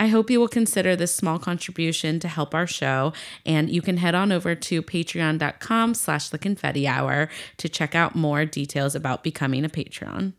I hope you will consider this small contribution to help our show, and you can head on over to patreon.com slash the confetti hour to check out more details about becoming a patron.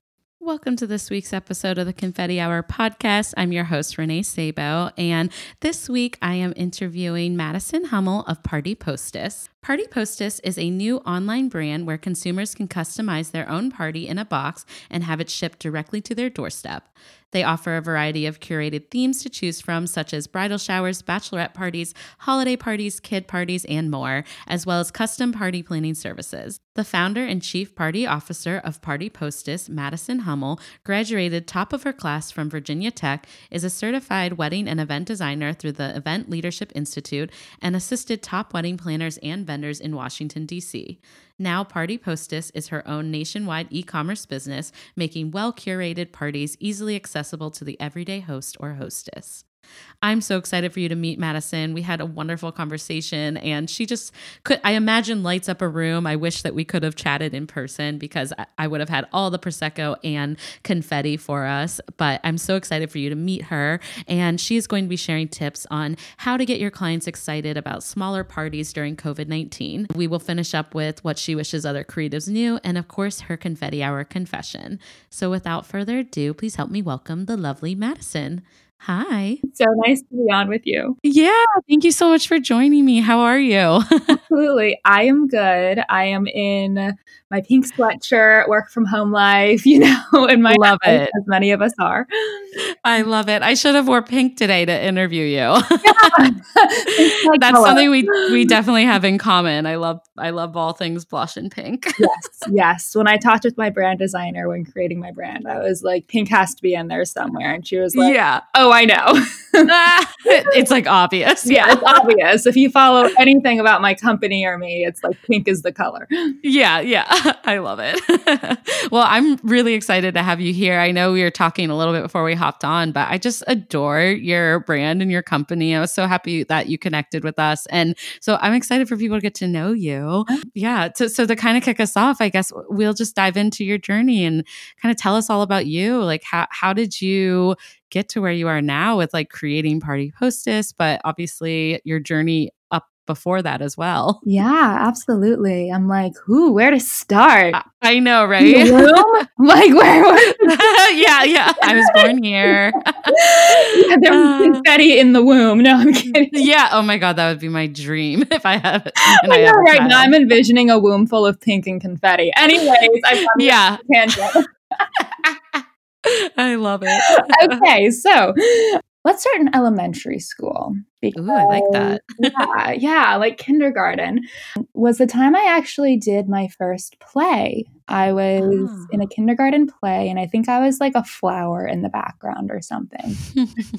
Welcome to this week's episode of the Confetti Hour podcast. I'm your host, Renee Sabo, and this week I am interviewing Madison Hummel of Party Postess. Party Postess is a new online brand where consumers can customize their own party in a box and have it shipped directly to their doorstep. They offer a variety of curated themes to choose from, such as bridal showers, bachelorette parties, holiday parties, kid parties, and more, as well as custom party planning services. The founder and chief party officer of Party Postess, Madison Hummel, graduated top of her class from Virginia Tech, is a certified wedding and event designer through the Event Leadership Institute, and assisted top wedding planners and vendors in Washington, D.C. Now, Party Postess is her own nationwide e commerce business, making well curated parties easily accessible to the everyday host or hostess. I'm so excited for you to meet Madison. We had a wonderful conversation and she just could, I imagine, lights up a room. I wish that we could have chatted in person because I, would have had all the Prosecco and confetti for us. But I'm so excited for you to meet her. And she's going to be sharing tips on how to get your clients excited about smaller parties during COVID 19. We will finish up with what she wishes other creatives knew and, of course, her confetti hour confession. So without further ado, please help me welcome the lovely Madison. Hi. So nice to be on with you. Yeah. Thank you so much for joining me. How are you? Absolutely. I am good. I am in my pink sweatshirt, work from home life, you know, in my love it. as many of us are. I love it. I should have wore pink today to interview you. Yeah. That's color. something we we definitely have in common. I love I love all things blush and pink. yes, yes. When I talked with my brand designer when creating my brand, I was like, pink has to be in there somewhere, and she was like, Yeah, oh, I know. it's like obvious. Yeah, it's obvious. If you follow anything about my company or me, it's like pink is the color. Yeah, yeah. I love it. well, I'm really excited to have you here. I know we were talking a little bit before we hopped on, but I just adore your brand and your company. I was so happy that you connected with us. And so I'm excited for people to get to know you. Oh. Yeah. So, so to kind of kick us off, I guess we'll just dive into your journey and kind of tell us all about you. Like, how, how did you get to where you are now with like creating Party Postess, but obviously your journey up before that as well. Yeah, absolutely. I'm like, who? Where to start? I know, right? like where? yeah, yeah. I was born here. yeah, there was uh, confetti in the womb. No, I'm kidding. Yeah. Oh my god, that would be my dream if I have it. I know, right now I'm envisioning a womb full of pink and confetti. Anyways, I yeah. I love it. okay, so let's start in elementary school. Because, Ooh, I like that. yeah, yeah, like kindergarten was the time I actually did my first play. I was oh. in a ah. kindergarten play, and I think I was like a flower in the background or something.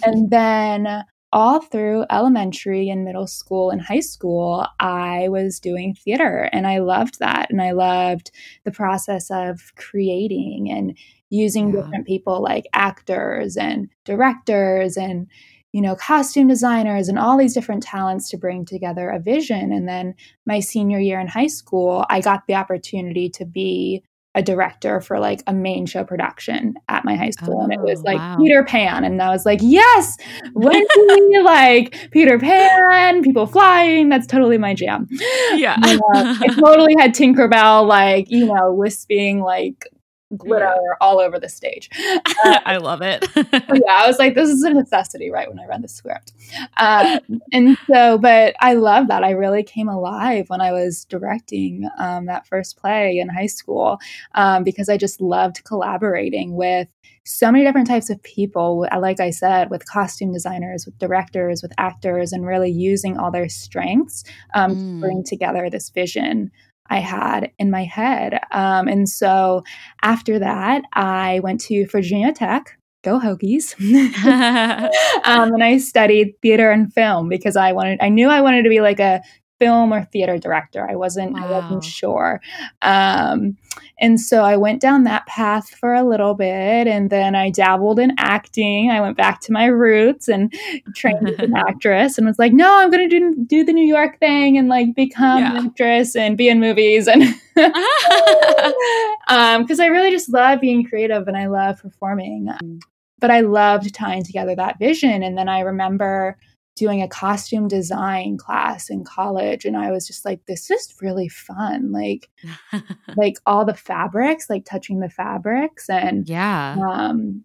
and then all through elementary and middle school and high school, I was doing theater and I loved that. And I loved the process of creating and using yeah. different people like actors and directors and you know costume designers and all these different talents to bring together a vision and then my senior year in high school i got the opportunity to be a director for like a main show production at my high school. Oh, and it was oh, like wow. Peter Pan. And I was like, yes, when we like Peter Pan, people flying, that's totally my jam. Yeah. uh, I totally had Tinkerbell like, you know, wisping like glitter yeah. all over the stage. I love it. yeah, I was like, this is a necessity, right? When I read the script. Um, and so, but I love that. I really came alive when I was directing um, that first play in high school um, because I just loved collaborating with so many different types of people, like I said, with costume designers, with directors, with actors, and really using all their strengths um, mm. to bring together this vision I had in my head. Um, and so after that, I went to Virginia Tech. Go Hokies! um, and I studied theater and film because I wanted. I knew I wanted to be like a film or theater director. I wasn't wow. I wasn't sure. Um, and so I went down that path for a little bit and then I dabbled in acting. I went back to my roots and trained as an actress and was like, no, I'm gonna do do the New York thing and like become yeah. an actress and be in movies and um because I really just love being creative and I love performing. Um, but I loved tying together that vision. And then I remember doing a costume design class in college and I was just like this is really fun. Like like all the fabrics like touching the fabrics and yeah. um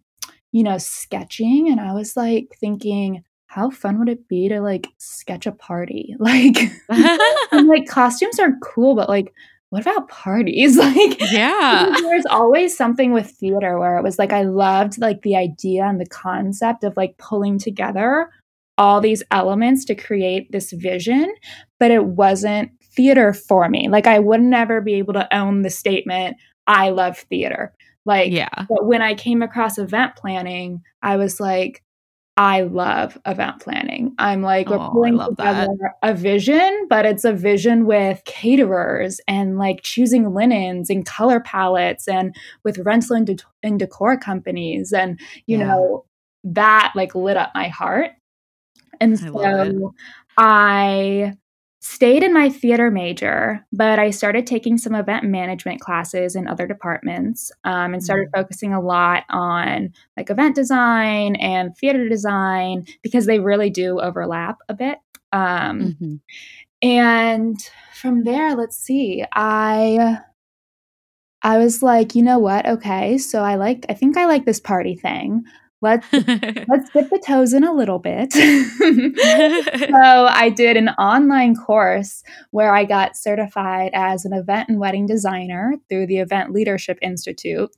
you know sketching and I was like thinking how fun would it be to like sketch a party? Like like costumes are cool but like what about parties? Like yeah. there's always something with theater where it was like i loved like the idea and the concept of like pulling together all these elements to create this vision, but it wasn't theater for me. Like I would never be able to own the statement, I love theater. Like, yeah. But when I came across event planning, I was like, I love event planning. I'm like, we're oh, pulling together that. a vision, but it's a vision with caterers and like choosing linens and color palettes and with rental and, de- and decor companies. And, you yeah. know, that like lit up my heart. And so I stayed in my theater major, but I started taking some event management classes in other departments um, and started mm-hmm. focusing a lot on like event design and theater design because they really do overlap a bit. Um, mm-hmm. And from there, let's see, I. I was like, you know what? Okay, so I like I think I like this party thing let's let's dip the toes in a little bit. so I did an online course where I got certified as an event and wedding designer through the Event Leadership Institute.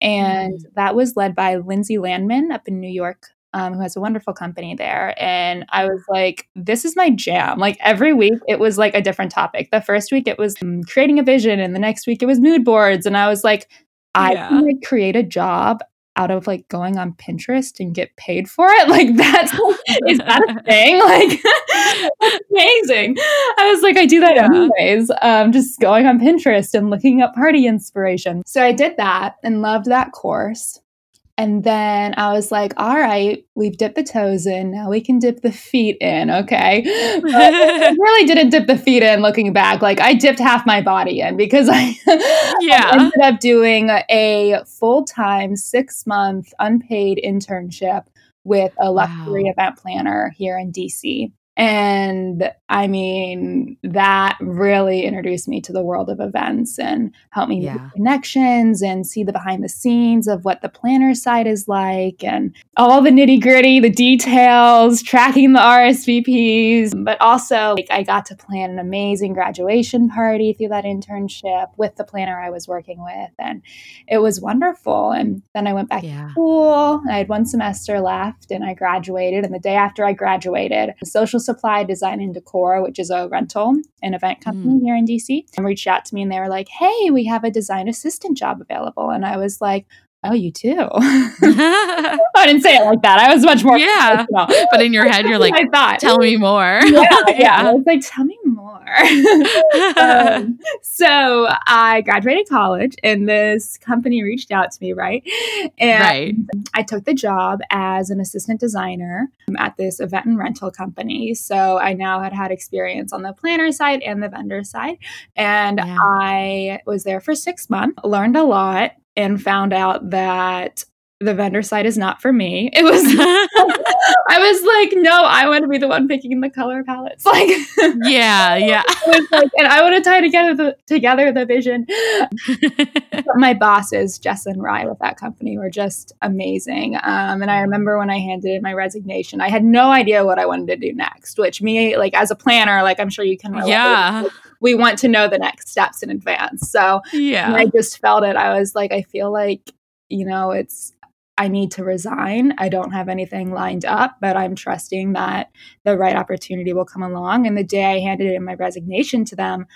And mm. that was led by Lindsay Landman up in New York. Um, who has a wonderful company there. And I was like, this is my jam. Like every week, it was like a different topic. The first week, it was um, creating a vision. And the next week, it was mood boards. And I was like, I yeah. can like, create a job out of like going on Pinterest and get paid for it. Like that's is that a thing? Like that's amazing. I was like, I do that yeah. anyways. Um, just going on Pinterest and looking up party inspiration. So I did that and loved that course. And then I was like, all right, we've dipped the toes in. Now we can dip the feet in. Okay. I really didn't dip the feet in looking back. Like I dipped half my body in because I, yeah. I ended up doing a full time, six month unpaid internship with a luxury wow. event planner here in DC. And I mean, that really introduced me to the world of events and helped me yeah. make connections and see the behind the scenes of what the planner side is like and all the nitty gritty, the details, tracking the RSVPs. But also, like, I got to plan an amazing graduation party through that internship with the planner I was working with. And it was wonderful. And then I went back yeah. to school. I had one semester left and I graduated. And the day after I graduated, social Supply Design and Decor, which is a rental and event company mm. here in DC, and reached out to me and they were like, hey, we have a design assistant job available. And I was like, oh, you too. I didn't say it like that. I was much more. Yeah. But in your head, you're like, I thought. tell me more. Yeah, yeah. I was like, tell me more. um, so I graduated college and this company reached out to me, right? And right. I took the job as an assistant designer at this event and rental company. So I now had had experience on the planner side and the vendor side. And yeah. I was there for six months, learned a lot, and found out that the vendor side is not for me. It was I was like, no, I want to be the one picking the color palettes. Like Yeah, yeah. like, and I want to tie together the together the vision. but my bosses, Jess and Rye with that company were just amazing. Um, and I remember when I handed in my resignation, I had no idea what I wanted to do next, which me like as a planner, like I'm sure you can relate. Yeah. Like, we want to know the next steps in advance. So Yeah. I just felt it. I was like, I feel like, you know, it's, I need to resign. I don't have anything lined up, but I'm trusting that the right opportunity will come along. And the day I handed in my resignation to them,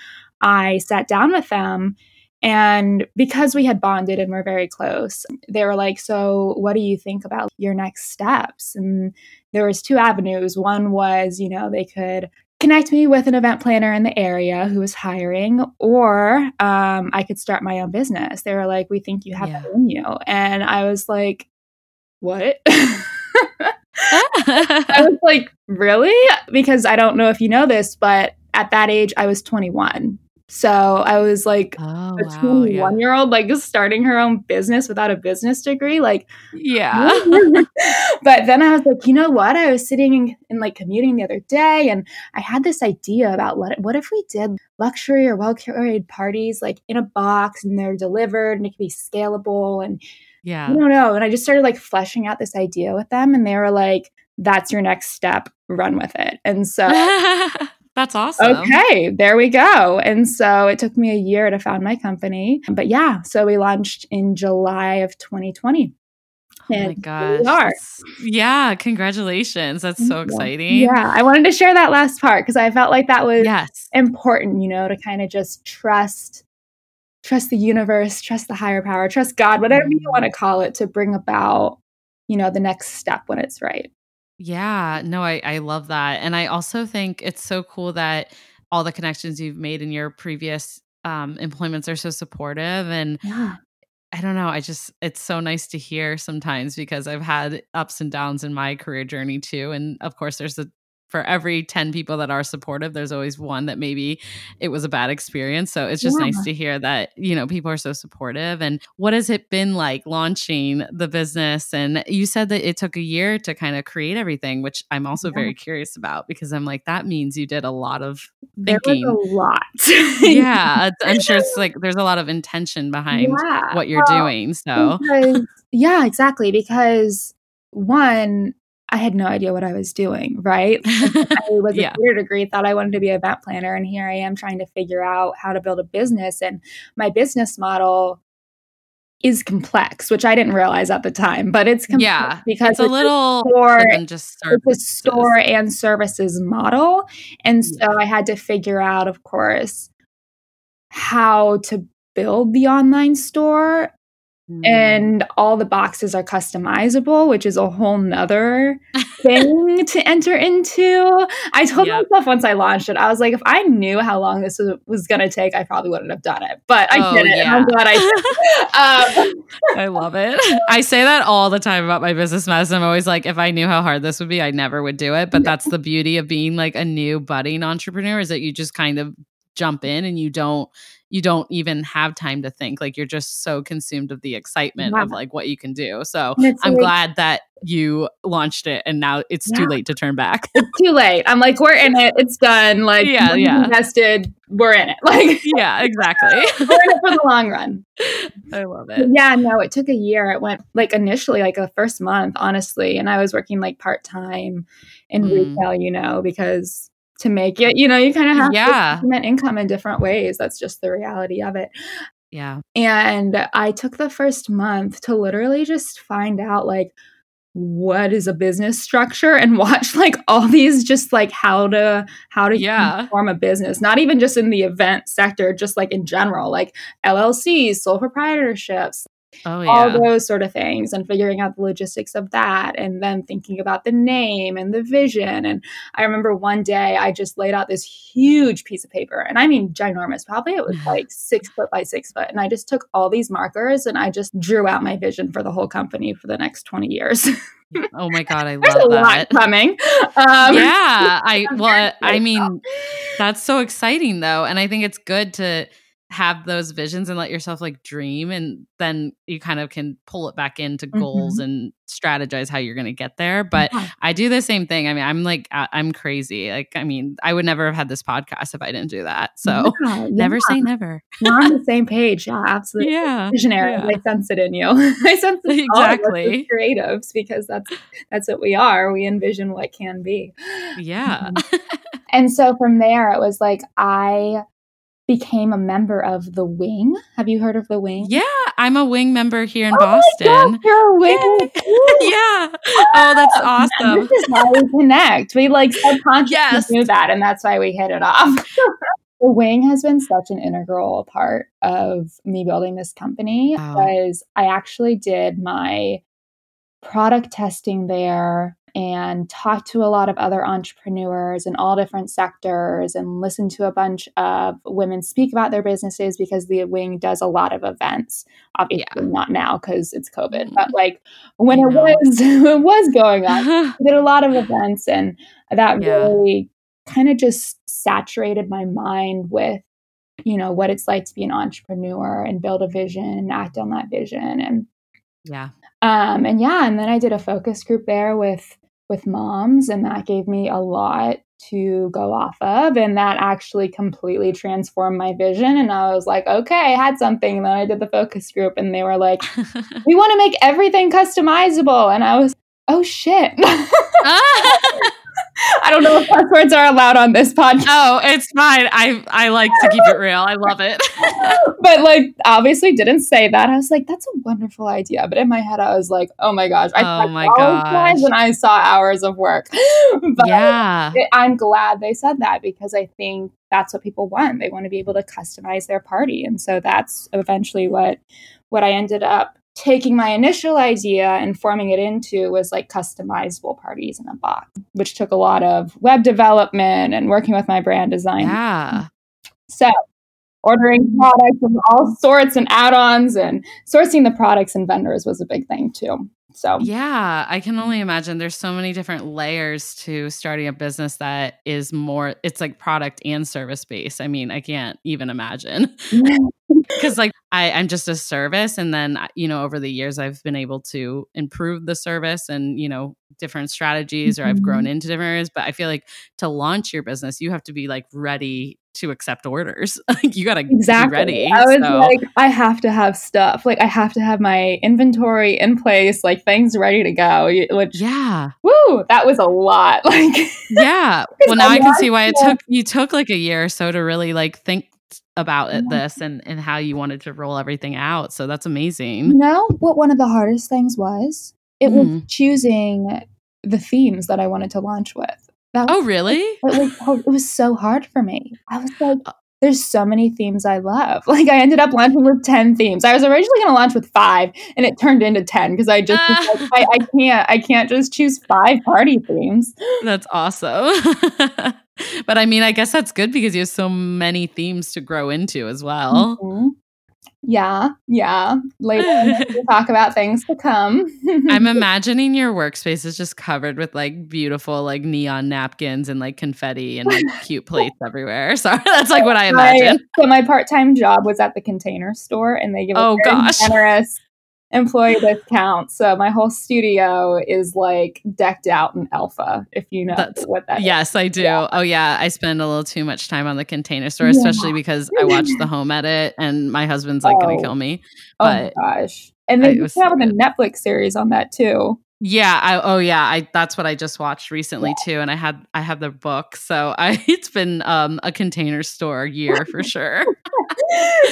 I sat down with them. And because we had bonded and we're very close, they were like, "So, what do you think about your next steps?" And there was two avenues. One was, you know, they could connect me with an event planner in the area who is hiring, or um, I could start my own business. They were like, "We think you have Yeah. that in you," and I was like, "What?" I was like, "Really?" Because I don't know if you know this, but at that age, I was 21. So I was like oh, a wow. 21 Yeah. year old, like starting her own business without a business degree. Like, yeah. but then I was like, you know what? I was sitting and, and like commuting the other day, and I had this idea about what what if we did luxury or well curated parties like in a box and they're delivered and it could be scalable and yeah. I don't know. And I just started like fleshing out this idea with them, and they were like, "That's your next step. Run with it." And so That's awesome. Okay, there we go. And so it took me a year to found my company. But yeah, so we launched in July of 2020. Oh my And gosh. we are. Yeah, congratulations. That's so exciting. Yeah, I wanted to share that last part because I felt like that was Yes. important, you know, to kind of just trust trust the universe, trust the higher power, trust God, whatever you want to mm-hmm. call it to bring about, you know, the next step when it's right. Yeah, no, I, I love that. And I also think it's so cool that all the connections you've made in your previous um, employments are so supportive. And Yeah. I don't know, I just, it's so nice to hear sometimes because I've had ups and downs in my career journey too. And of course, there's a, for every 10 people that are supportive, there's always one that maybe it was a bad experience. So it's just Yeah. nice to hear that, you know, people are so supportive. And what has it been like launching the business? And you said that it took a year to kind of create everything, which I'm also Yeah. very curious about because I'm like, that means you did a lot of There thinking. was a lot. yeah, uh, I'm sure it's like there's a lot of intention behind Yeah. what you're Well, doing. So, Because, yeah, exactly. Because one, I had no idea what I was doing, right? I was Yeah. a theater degree, thought I wanted to be an event planner, and here I am trying to figure out how to build a business. And my business model is complex, which I didn't realize at the time, but it's complex yeah, because it's a little store more than just it's a store and services model. And so I had to figure out, of course, how to build the online store Mm. and all the boxes are customizable, which is a whole nother thing to enter into. I told Yep. myself once I launched it, I was like, if I knew how long this was, was going to take, I probably wouldn't have done it. But I Oh, did it. And I'm glad I did. um, I love it. I say that all the time about my business medicine. I'm always like, if I knew how hard this would be, I never would do it. But that's the beauty of being like a new budding entrepreneur is that you just kind of jump in and you don't you don't even have time to think. Like you're just so consumed of the excitement Yeah. of like what you can do. So I'm like- glad that you launched it and now it's too late to turn back. it's too late. I'm like, we're in it. It's done. Like, Yeah, yeah. invested. We're in it. Like, yeah, exactly. we're in it for the long run. I love it. yeah, no, it took a year. It went like initially like a first month, honestly, and I was working like part time in Mm. retail, you know, because to make it, you know, you kind of have Yeah. to supplement income in different ways. That's just the reality of it. Yeah. And I took the first month to literally just find out like what is a business structure and watch like all these just like how to how to Yeah. form a business not even just in the event sector just like in general like llcs sole proprietorships Oh all those sort of things and figuring out the logistics of that and then thinking about the name and the vision. And i remember one day i just laid out this huge piece of paper and i mean ginormous probably it was like six foot by six foot and i just took all these markers and i just drew out my vision for the whole company for the next 20 years. Oh my god, I there's a love lot that. coming. Um, yeah, I well, I mean, that's so exciting though, and I think it's good to have those visions and let yourself like dream and then you kind of can pull it back into goals Mhm. and strategize how you're going to get there but Yeah. i do the same thing i mean i'm like i'm crazy like i mean i would never have had this podcast if i didn't do that so Yeah, never yeah. say never We're on the same page. Yeah, absolutely. yeah Visionary. I sense it in you. I sense it in all of us as Exactly. creatives because that's that's what we are. We envision what can be. yeah And so from there, it was like I became a member of the Wing. Have you heard of the Wing? yeah i'm a wing member here in Oh my boston gosh, you're a Wing. Yeah oh that's ah, awesome This is why we connect. We like subconsciously Yes. knew that, and that's why we hit it off. the wing has been such an integral part of me building this company Wow. because I actually did my product testing there and talked to a lot of other entrepreneurs in all different sectors and listened to a bunch of women speak about their businesses because the wing does a lot of events obviously not now because it's covid but like when I it know. was it was going on did a lot of events and that Yeah. really kind of just saturated my mind with you know what it's like to be an entrepreneur and build a vision and act on that vision and yeah um and yeah and then i did a focus group there with with moms and that gave me a lot to go off of and that actually completely transformed my vision and i was like okay i had something and then i did the focus group and they were like we want to make everything customizable and i was oh shit i don't know if passwords are allowed on this podcast oh it's fine i i like to keep it real i love it but like obviously didn't say that. I was like, that's a wonderful idea. But in my head, I was like, oh my gosh. I Oh my gosh. And I saw hours of work. but yeah it- I'm glad they said that because I think that's what people want. They want to be able to customize their party. And so that's eventually what what I ended up taking my initial idea and forming it into was like customizable parties in a box, which took a lot of web development and working with my brand design yeah so, ordering products of all sorts and add ons and sourcing the products and vendors was a big thing too. So, Yeah, I can only imagine there's so many different layers to starting a business that is more it's like product and service based. I mean, I can't even imagine. Cuz like I I'm just a service and then uh, you know over the years I've been able to improve the service and you know different strategies or I've grown into different areas, but I feel like to launch your business you have to be like ready to accept orders. Like you got to exactly. be ready. I was so- like, I have to have stuff. Like, I have to have my inventory in place, like things ready to go. Which, yeah. woo, that was a lot. Like, Yeah. Well, now I can see why it yeah. took you took like a year or so to really like think about it, Yeah. this and and how you wanted to roll everything out. So that's you amazing. know what one of the hardest things was? It was Mm. choosing the themes that I wanted to launch with. That was Oh, really? it was so- it was so hard for me. I was like, Uh there's so many themes I love. Like I ended up launching with ten themes. I was originally going to launch with five, and it turned into ten because I just was like, I, I can't I can't just choose five party themes. That's awesome. but I mean, I guess that's good because you have so many themes to grow into as well. Mhm. Yeah, yeah. Later we'll talk about things to come. I'm imagining your workspace is just covered with like beautiful like neon napkins and like confetti and like cute plates everywhere. Sorry, that's like what I My- imagine. so my part-time job was at the container store and they give a Oh, gosh. generous employee discount. So my whole studio is like decked out in Elfa, if you know That's- what that Yes, I do. Oh yeah, I spend a little too much time on the container store, Yeah. especially because I watch the home edit and my husband's like Oh. gonna kill me. Oh my gosh. And then you out so a Netflix series on that too. Yeah, I oh yeah, I that's what I just watched recently too. And I had I have the book. So I it's been um a container store year for sure.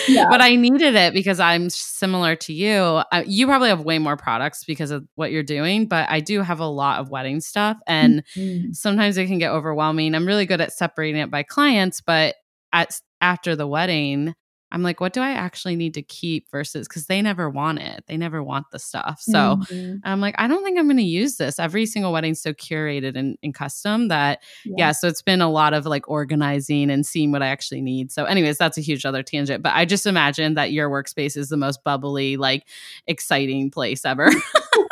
Yeah. but I needed it because I'm similar to you. You probably have way more products because of what you're doing, but I do have a lot of wedding stuff and Mhm. sometimes it can get overwhelming. I'm really good at separating it by clients, but at after the wedding, I'm like, what do I actually need to keep versus because they never want it. They never want the stuff. So Mhm. I'm like, I don't think I'm going to use this. Every single wedding's so curated and, and custom that, yeah. So it's been a lot of like organizing and seeing what I actually need. So, anyways, that's a huge other tangent. But I just imagine that your workspace is the most bubbly, like exciting place ever.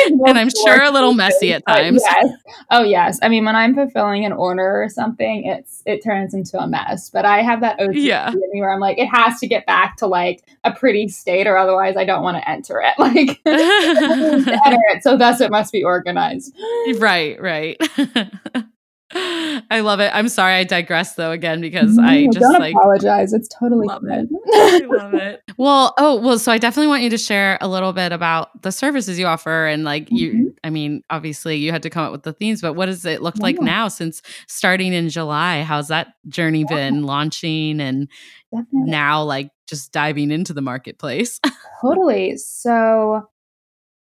and I'm sure a little messy at times. Yes. Oh yes. I mean, when I'm fulfilling an order or something, it's it turns into a mess. But I have that OCD Yeah. in me where I'm like, it has to get back to like a pretty state, or otherwise I don't want to enter it. Like enter it, so thus it must be organized. right, right. I love it. I'm sorry I digress though again because I just don't like apologize. It's totally love good. I love it. Well, oh, well, so I definitely want you to share a little bit about the services you offer and like Mhm. you I mean, obviously you had to come up with the themes, but what does it look like Yeah. now since starting in July? How's that journey Yeah. been launching and Definitely. now like just diving into the marketplace? Totally. So,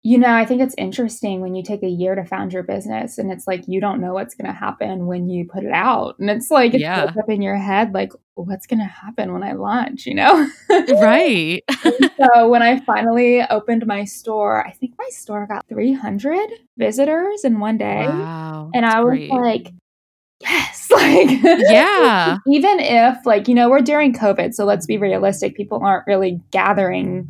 you know, I think it's interesting when you take a year to found your business and it's like you don't know what's going to happen when you put it out. And it's like it's Yeah. up in your head like what's going to happen when I launch, you know? right. so, when I finally opened my store, I think my store got 300 visitors in one day. wow. and I was great. like, yes, like Yeah. even if like you know we're during COVID, so let's be mm-hmm. realistic. People aren't really gathering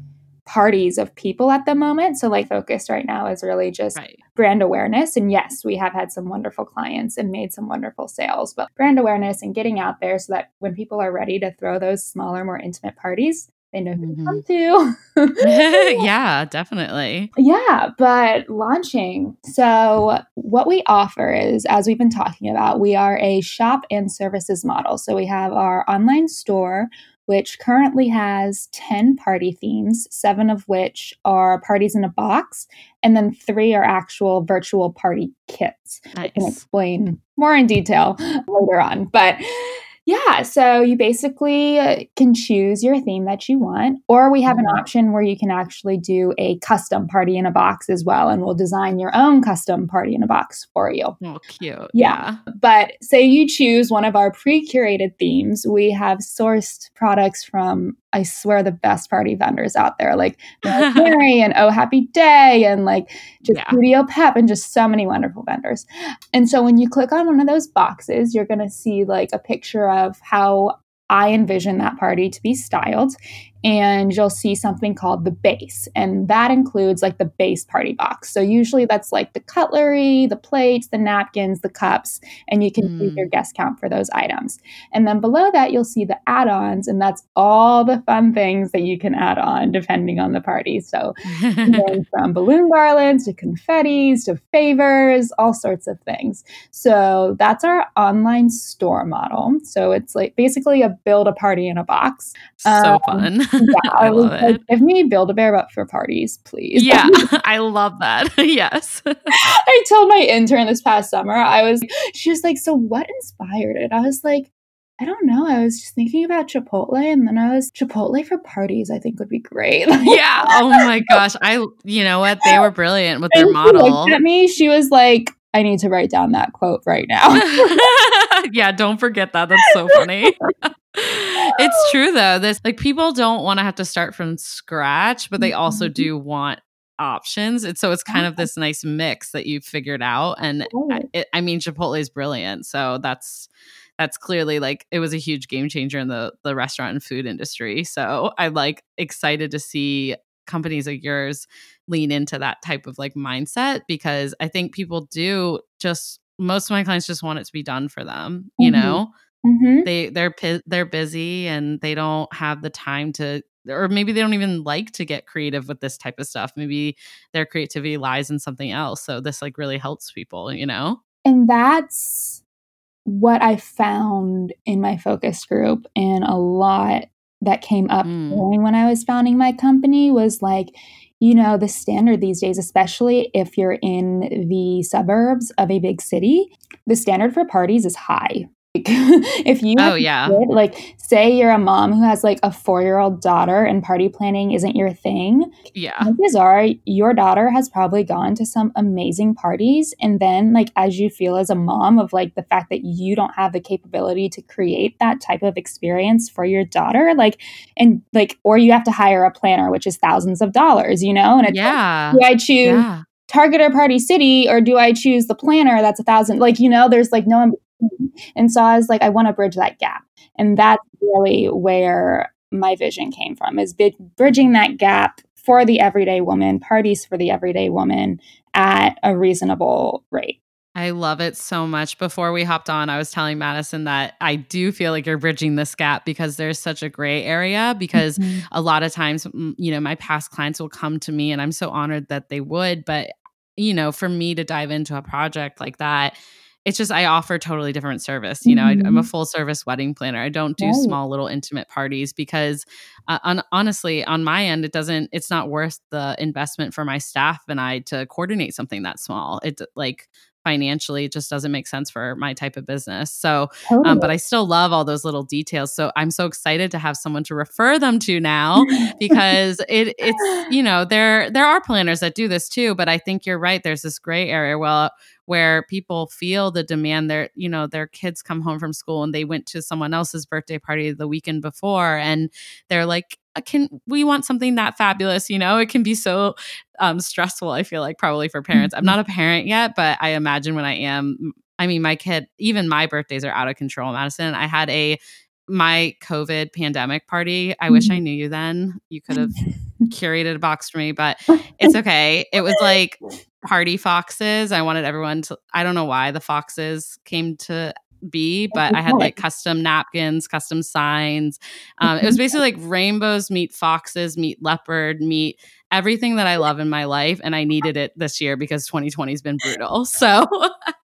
parties of people at the moment. So like focus right now is really just right. brand awareness. And yes, we have had some wonderful clients and made some wonderful sales, but brand awareness and getting out there so that when people are ready to throw those smaller, more intimate parties, they know who to come mm-hmm. to. yeah, definitely. Yeah, but launching. So, what we offer is, as we've been talking about, we are a shop and services model. So, we have our online store, which currently has 10 party themes, seven of which are parties in a box, and then three are actual virtual party kits. I can explain more in detail later on. But yeah, so you basically uh, can choose your theme that you want, or we have an Mhm. option where you can actually do a custom party in a box as well, and we'll design your own custom party in a box for you. Oh, cute. Yeah. But say you choose one of our pre curated themes, we have sourced products from, I swear, the best party vendors out there, like Mary and Oh Happy Day and like just Yeah. Studio Pep and just so many wonderful vendors. And so when you click on one of those boxes, you're going to see like a picture of how I envision that party to be styled. And you'll see something called the base. And that includes like the base party box. So usually that's like the cutlery, the plates, the napkins, the cups, and you can Mm. your guest count for those items. And then below that, you'll see the add ons. And that's all the fun things that you can add on depending on the party. So from balloon garlands to confettis to favors, all sorts of things. So that's our online store model. So it's like basically a build a party in a box. so Um, fun. Yeah, I was love like, it. give me Build a Bear, but for parties, please. Yeah, I love that. yes. I told my intern this past summer, I was, she was like, So what inspired it? I was like, I don't know. I was just thinking about Chipotle, and then I was Chipotle for parties. I think would be great. Yeah. Oh my gosh. I, you know what? They were brilliant with their And she model. looked at me. She was like, "I need to write down that quote right now." yeah, don't forget that. That's so funny. It's true though. This like people don't want to have to start from scratch, but they also Mhm. do want options. And so it's kind of this nice mix that you've figured out. And I, it, I mean, Chipotle is brilliant. So that's that's clearly like it was a huge game changer in the the restaurant and food industry. So I'm like excited to see companies like yours lean into that type of like mindset because I think people do just most of my clients just want it to be done for them, you Mhm. know? Hmm They they're they're busy and they don't have the time to or maybe they don't even like to get creative with this type of stuff. Maybe their creativity lies in something else. So this like really helps people, you know? And that's what I found in my focus group, and a lot that came up Mm. when I was founding my company was like, you know, the standard these days, especially if you're in the suburbs of a big city, the standard for parties is high. Like, if you Oh yeah. kid, like say you're a mom who has like a four year old daughter and party planning isn't your thing, Yeah. chances are your daughter has probably gone to some amazing parties and then like as you feel as a mom of like the fact that you don't have the capability to create that type of experience for your daughter like and like or you have to hire a planner which is thousands of dollars you know and it's like, Yeah. do i choose Yeah. target or party city or do i choose the planner that's a thousand like you know there's like no in. And so i was like i want to bridge that gap and that's really where my vision came from is bridging that gap for the everyday woman, parties for the everyday woman at a reasonable rate. I love it so much. Before we hopped on, I was telling Madison that I do feel like you're bridging this gap because there's such a gray area. Because mm-hmm. a lot of times, you know, my past clients will come to me and I'm so honored that they would. But, you know, for me to dive into a project like that, it's just I offer totally different service. You know, mm-hmm. I, am a full service wedding planner. I don't do right. small little intimate parties because, uh, on, honestly, on my end, it doesn't. It's not worth the investment for my staff and I to coordinate something that small. It like financially it just doesn't make sense for my type of business. So totally. um, but i still love all those little details. So i'm so excited to have someone to refer them to now because it it's you know there there are planners that do this too but i think you're right. There's this gray area well where people feel the demand their you know their kids come home from school and they went to someone else's birthday party the weekend before and they're like can we want something that fabulous you know it can be so um, stressful i feel like probably for parents i'm mm-hmm. not a parent yet but i imagine when i am i mean my kid even my birthdays are out of control madison i had a my covid pandemic party i mm-hmm. wish i mm-hmm. knew you then you could have curated a box for me but it's okay it was like party foxes i wanted everyone to i don't know why the foxes came to be, but I had like custom napkins, custom signs. Um, it was basically like rainbows meet foxes, meet leopard, meet everything that I love in my life. And I needed it this year because 2020 has been brutal. So,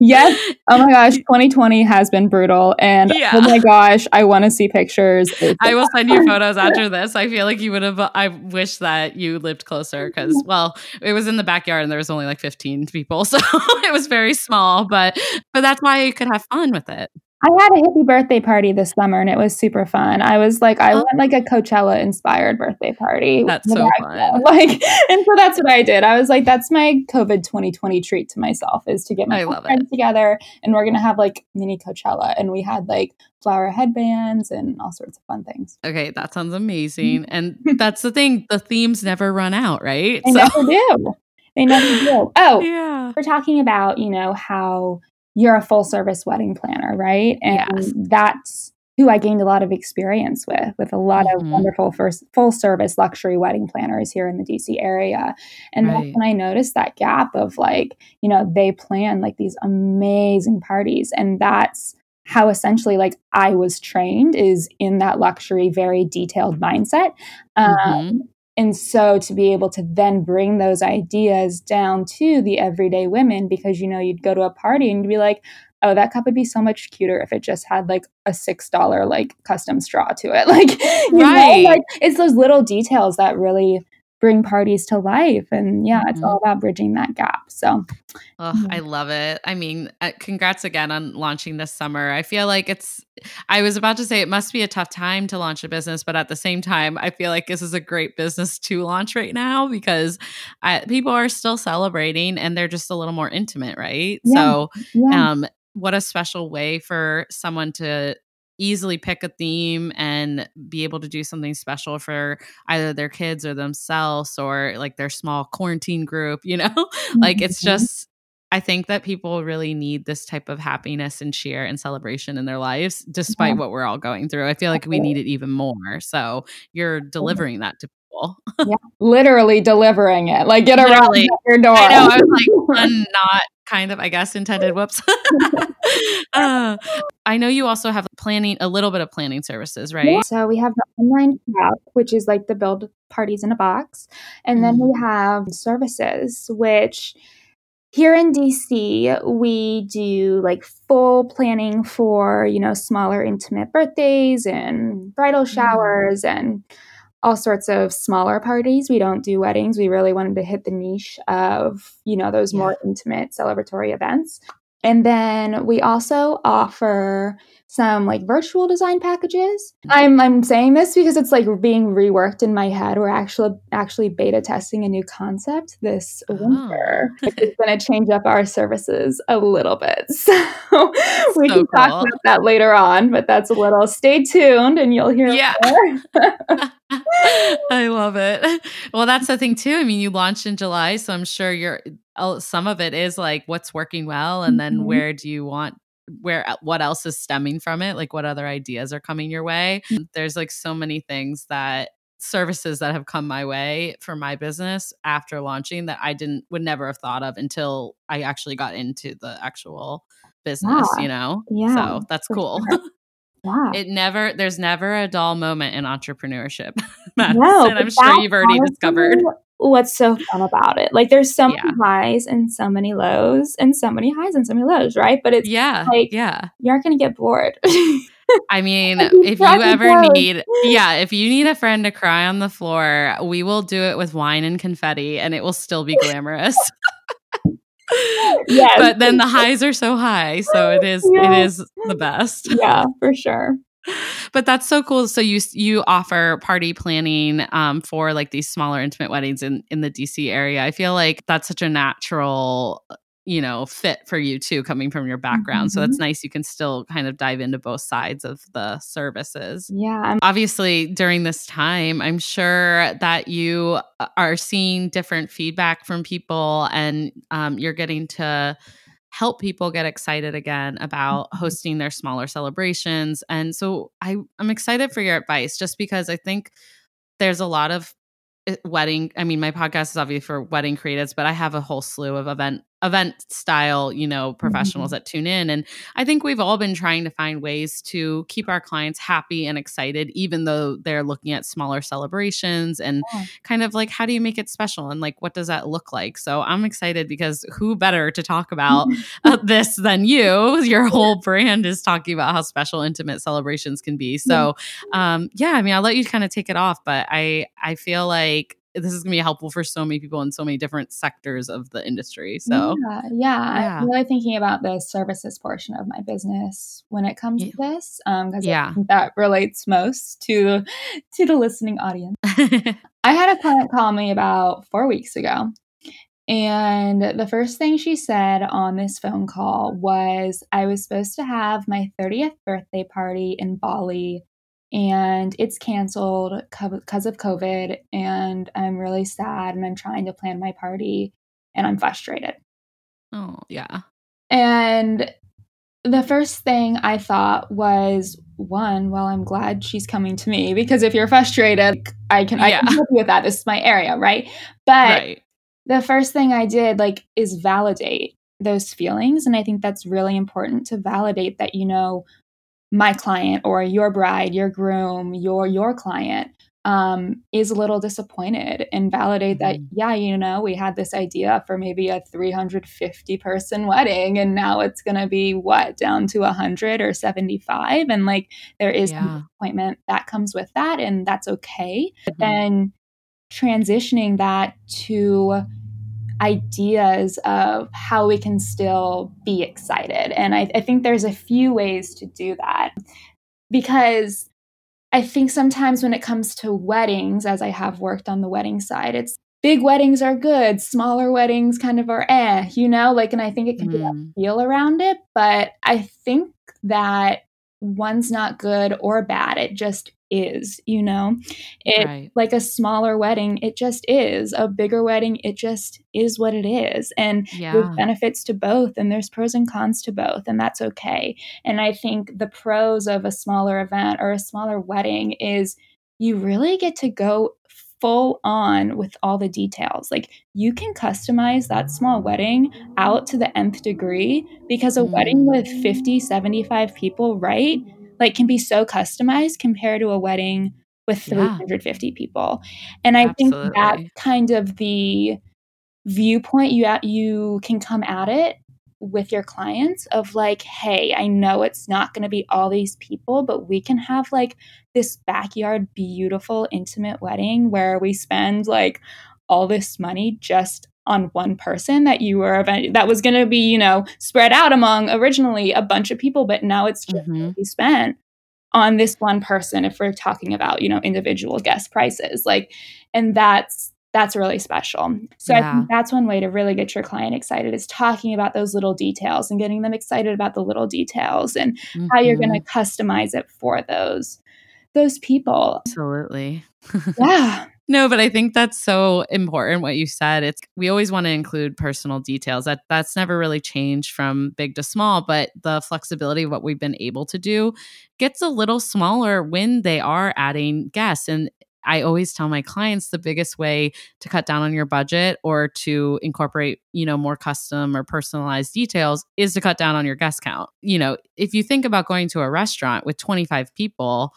yes. Oh my gosh, 2020 has been brutal. And oh yeah. oh my gosh, I want to see pictures. I will send you photos after this. I feel like you would have, I wish that you lived closer because, well, it was in the backyard and there was only like 15 people. So it was very small, but, but that's why you could have fun with it. I had a hippie birthday party this summer and it was super fun. I was like, I oh. went like a oh. Coachella inspired birthday party. That's so fun. Like, and so that's what I did. I was like, that's my COVID 2020 treat to myself is to get my friends it. together and we're going to have like mini Coachella. And we had like flower headbands and all sorts of fun things. Okay, that sounds amazing. Mm-hmm. and that's the thing, the themes never run out, right? They so. never do. They never do. Oh, yeah. We're talking about, you know, how you're a full service wedding planner, right? And yes. that's who I gained a lot of experience with, with a lot mm-hmm. of wonderful first full service luxury wedding planners here in the DC area. And right. that's when I noticed that gap of like, you know, they plan like these amazing parties. And that's how essentially like I was trained is in that luxury, very detailed mindset. Um, mm-hmm. And so to be able to then bring those ideas down to the everyday women, because you know, you'd go to a party and you'd be like, oh, that cup would be so much cuter if it just had like a six dollar like custom straw to it. Like, you right. know, like it's those little details that really bring parties to life. And yeah, it's mm-hmm. all about bridging that gap. So, oh, mm-hmm. I love it. I mean, uh, congrats again on launching this summer. I feel like it's, I was about to say it must be a tough time to launch a business, but at the same time, I feel like this is a great business to launch right now because I, people are still celebrating and they're just a little more intimate, right? Yeah. So, yeah. um, what a special way for someone to easily pick a theme and be able to do something special for either their kids or themselves or like their small quarantine group, you know? like it's mm-hmm. just I think that people really need this type of happiness and cheer and celebration in their lives, despite yeah. what we're all going through. I feel like we need it even more. So you're delivering that to people. yeah, literally delivering it. Like get around your door. I know. I was like, not kind of, I guess, intended. Whoops. uh, I know you also have planning, a little bit of planning services, right? Yeah. So we have the online prep, which is like the build parties in a box. And mm. then we mm-hmm. have services, which here in DC, we do like full planning for, you know, smaller intimate birthdays and bridal mm-hmm. showers mm. and all sorts of smaller parties. We don't do weddings. We really wanted to hit the niche of, you know, those yeah. more intimate celebratory events. And then we also offer some like virtual design packages. I'm I'm saying this because it's like being reworked in my head. We're actually actually beta testing a new concept this oh. winter. it's going to change up our services a little bit. So we so can cool. talk about that later on, but that's a little stay tuned and you'll hear yeah. I love it. Well, that's the thing too. I mean, you launched in July, so I'm sure you're some of it is like what's working well and then mm-hmm. where do you want where uh, what else is stemming from it like what other ideas are coming your way there's like so many things that services that have come my way for my business after launching that I didn't would never have thought of until I actually got into the actual business, Yeah. you know? Yeah, So that's cool. sure. Yeah. it never there's never a dull moment in entrepreneurship. Madison, No, I'm sure you've already honestly discovered. What's so fun about it? Like, there's so many highs and so many lows, and so many highs and so many lows, right? But it's Yeah. like- yeah. you aren't going to get bored. I mean, if you ever need, yeah, if you need a friend to cry on the floor, we will do it with wine and confetti and it will still be glamorous. Yes. but then the highs are so high. So it is, Yeah. it is the best. yeah, for sure. But that's so cool. So you, you offer party planning um, for like these smaller intimate weddings in, in the DC area. I feel like that's such a natural, you know, fit for you too, coming from your background. So Mm-hmm. that's nice. You can still kind of dive into both sides of the services. Yeah, I'm obviously during this time i'm sure that you uh, are seeing different feedback from people and um, you're getting to help people get excited again about Mhm. hosting their smaller celebrations and so I, i'm excited for your advice just because i think there's a lot of uh, wedding i mean my podcast is obviously for wedding creatives but i have a whole slew of event event style you know professionals that tune in. And i think we've all been trying to find ways to keep our clients happy and excited even though they're looking at smaller celebrations and Yeah. kind of like how do you make it special? And like what does that look like? So i'm excited because who better to talk about uh, this than you? Your whole brand is talking about how special intimate celebrations can be. So um yeah i mean i'll let you kind of take it off but i i feel like this is going to be helpful for so many people in so many different sectors of the industry so yeah, yeah. Yeah. I'm really thinking about the services portion of my business when it comes to this, um, because Yeah. that relates most to to the listening audience. I had a client call me about four weeks ago. And the first thing she said on this phone call was I was supposed to have my 30th birthday party in Bali and it's canceled because of COVID. And I'm really sad and I'm trying to plan my party and I'm frustrated. oh yeah And the first thing I thought was one, well, I'm glad she's coming to me because if you're frustrated, I can I can help you with that. This is my area, right? But right the first thing I did like is validate those feelings. And I think that's really important to validate that, you know, my client or your bride, your groom, your your client um, is a little disappointed and validate that, Mhm. yeah, you know, we had this idea for maybe a 350 person wedding and now it's going to be what down to 100 or 75. And like there is Yeah. disappointment that comes with that, and that's okay Mhm. then transitioning that to ideas of how we can still be excited. And I, I think there's a few ways to do that because I think sometimes when it comes to weddings, as I have worked on the wedding side, it's big weddings are good, smaller weddings kind of are eh, you know, like, and I think it can be that Mhm. feel around it. But I think that one's not good or bad. It just is, you know? It right like a smaller wedding, it just is. A bigger wedding, it just is what it is. And yeah there's benefits to both and there's pros and cons to both, and that's okay. And I think the pros of a smaller event or a smaller wedding is you really get to go full on with all the details. Like you can customize that small wedding out to the nth degree because a wedding Mm. with 50, 75 people, right? Like can be so customized compared to a wedding with Yeah. 350 people. And I think that kind of the viewpoint you at, you can come at it with your clients of like, hey, I know it's not going to be all these people, but we can have like this backyard, beautiful, intimate wedding where we spend like all this money just on one person that you were event- that was going to be you know spread out among originally a bunch of people but now it's just Mhm. what spent on this one person if we're talking about you know individual guest prices like and that's that's really special. So i think that's one way to really get your client excited is talking about those little details and getting them excited about the little details and how you're going to mm-hmm. customize it for those those people. Absolutely. Yeah. No, but I think that's so important what you said. It's we always want to include personal details. That that's never really changed from big to small, but the flexibility of what we've been able to do gets a little smaller when they are adding guests. And I always tell my clients the biggest way to cut down on your budget or to incorporate, you know, more custom or personalized details is to cut down on your guest count. You know, if you think about going to a restaurant with 25 people,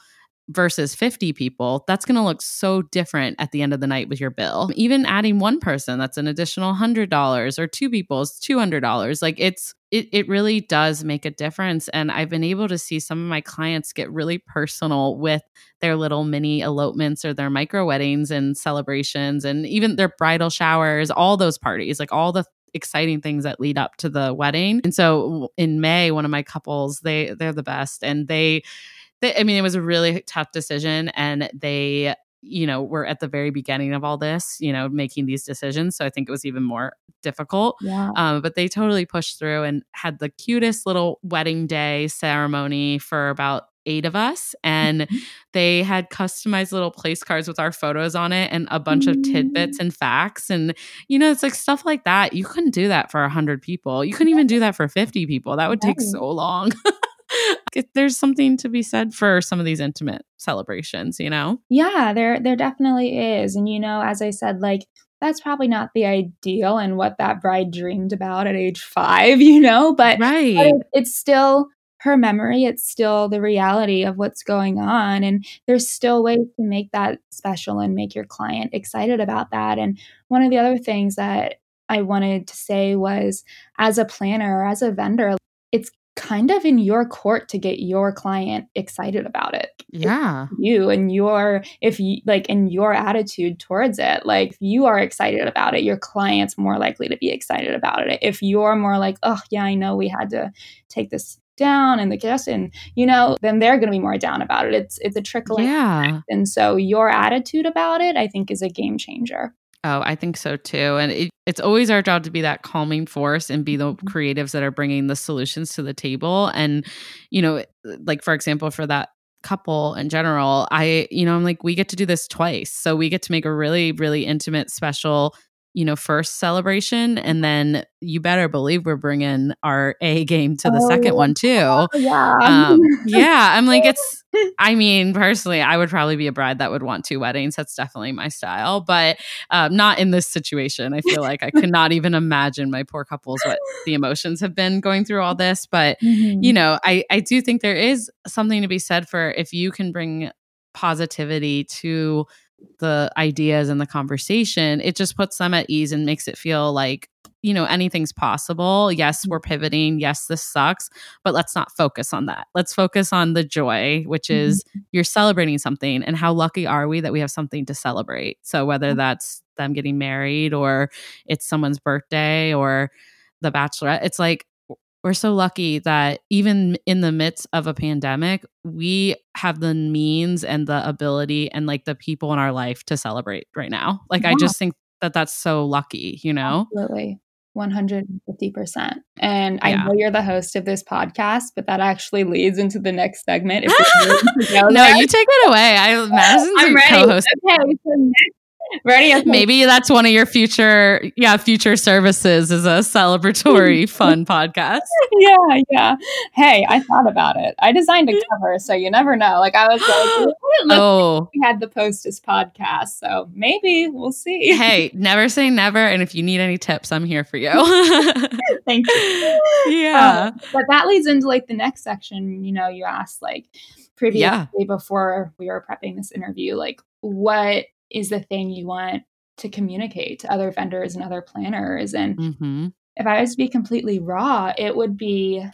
versus 50 people, that's going to look so different at the end of the night with your bill. Even adding one person, that's an additional $100 or two people's $200. Like it's it it really does make a difference and I've been able to see some of my clients get really personal with their little mini elopements or their micro weddings and celebrations and even their bridal showers, all those parties, like all the exciting things that lead up to the wedding. And so in May, one of my couples, they they're the best and they they, I mean, it was a really tough decision, and they, you know, were at the very beginning of all this, you know, making these decisions. So I think it was even more difficult. Yeah. Um, but they totally pushed through and had the cutest little wedding day ceremony for about eight of us and Mm-hmm. they had customized little place cards with our photos on it and a bunch of tidbits and facts and you know it's like stuff like that you couldn't do that for 100 people you couldn't even do that for 50 people that would take so long there's something to be said for some of these intimate celebrations you know? Yeah, there there definitely is. And you know, as I said, like that's probably not the ideal and what that bride dreamed about at age 5, you know, but, but right. it, it's still her memory, it's still the reality of what's going on. And there's still ways to make that special and make your client excited about that. And one of the other things that I wanted to say was as a planner or as a vendor, it's kind of in your court to get your client excited about it. Yeah. you and your if you like in your attitude towards it like if you are excited about it your client's more likely to be excited about it. If you're more like oh yeah i know we had to take this down and the guest and you know then they're going to be more down about it. It's it's a trickling yeah. Effect. and so your attitude about it i think is a game changer Oh, I think so too. And it, it's always our job to be that calming force and be the mm-hmm. creatives that are bringing the solutions to the table. And, you know, like for example, for that couple in general, I, you know, I'm like, we get to do this twice. So we get to make a really, really intimate, special, you know, first celebration. And then you better believe we're bringing our A game to the Oh, second one too. oh, yeah Um, yeah, I'm like, it's, I mean, personally, I would probably be a bride that would want two weddings. That's definitely my style, but um, not in this situation. I feel like I could not even imagine my poor couples what the emotions have been going through all this. But Mhm. you know, I I do think there is something to be said for if you can bring positivity to the ideas and the conversation, it just puts them at ease and makes it feel like you know anything's possible. Yes, we're mm-hmm. pivoting. Yes, this sucks, but let's not focus on that. Let's focus on the joy, which mm-hmm. is you're celebrating something and how lucky are we that we have something to celebrate. So whether mm-hmm. that's them getting married or it's someone's birthday or the bachelorette, it's like we're so lucky that even in the midst of a pandemic, we have the means and the ability and like the people in our life to celebrate right now. Like I just think that that's so lucky, you know? Absolutely. 150%. And I know you're the host of this podcast, but that actually leads into the next segment. If you're willing to go No, you take it away. I Madison's I'm ready. co-host. Okay, so next, ready? Maybe that's one of your future, yeah, future services is a celebratory fun podcast. yeah, yeah. Hey, I thought about it. I designed a cover, so you never know. Like I was like, Oh, we had the Postess podcast, so maybe we'll see. hey, never say never. And if you need any tips, I'm here for you. Thank you. yeah. Um, but that leads into like the next section. You know, you asked like previously before we were prepping this interview, like what is the thing you want to communicate to other vendors and other planners? And hmm if I was to be completely raw, it would be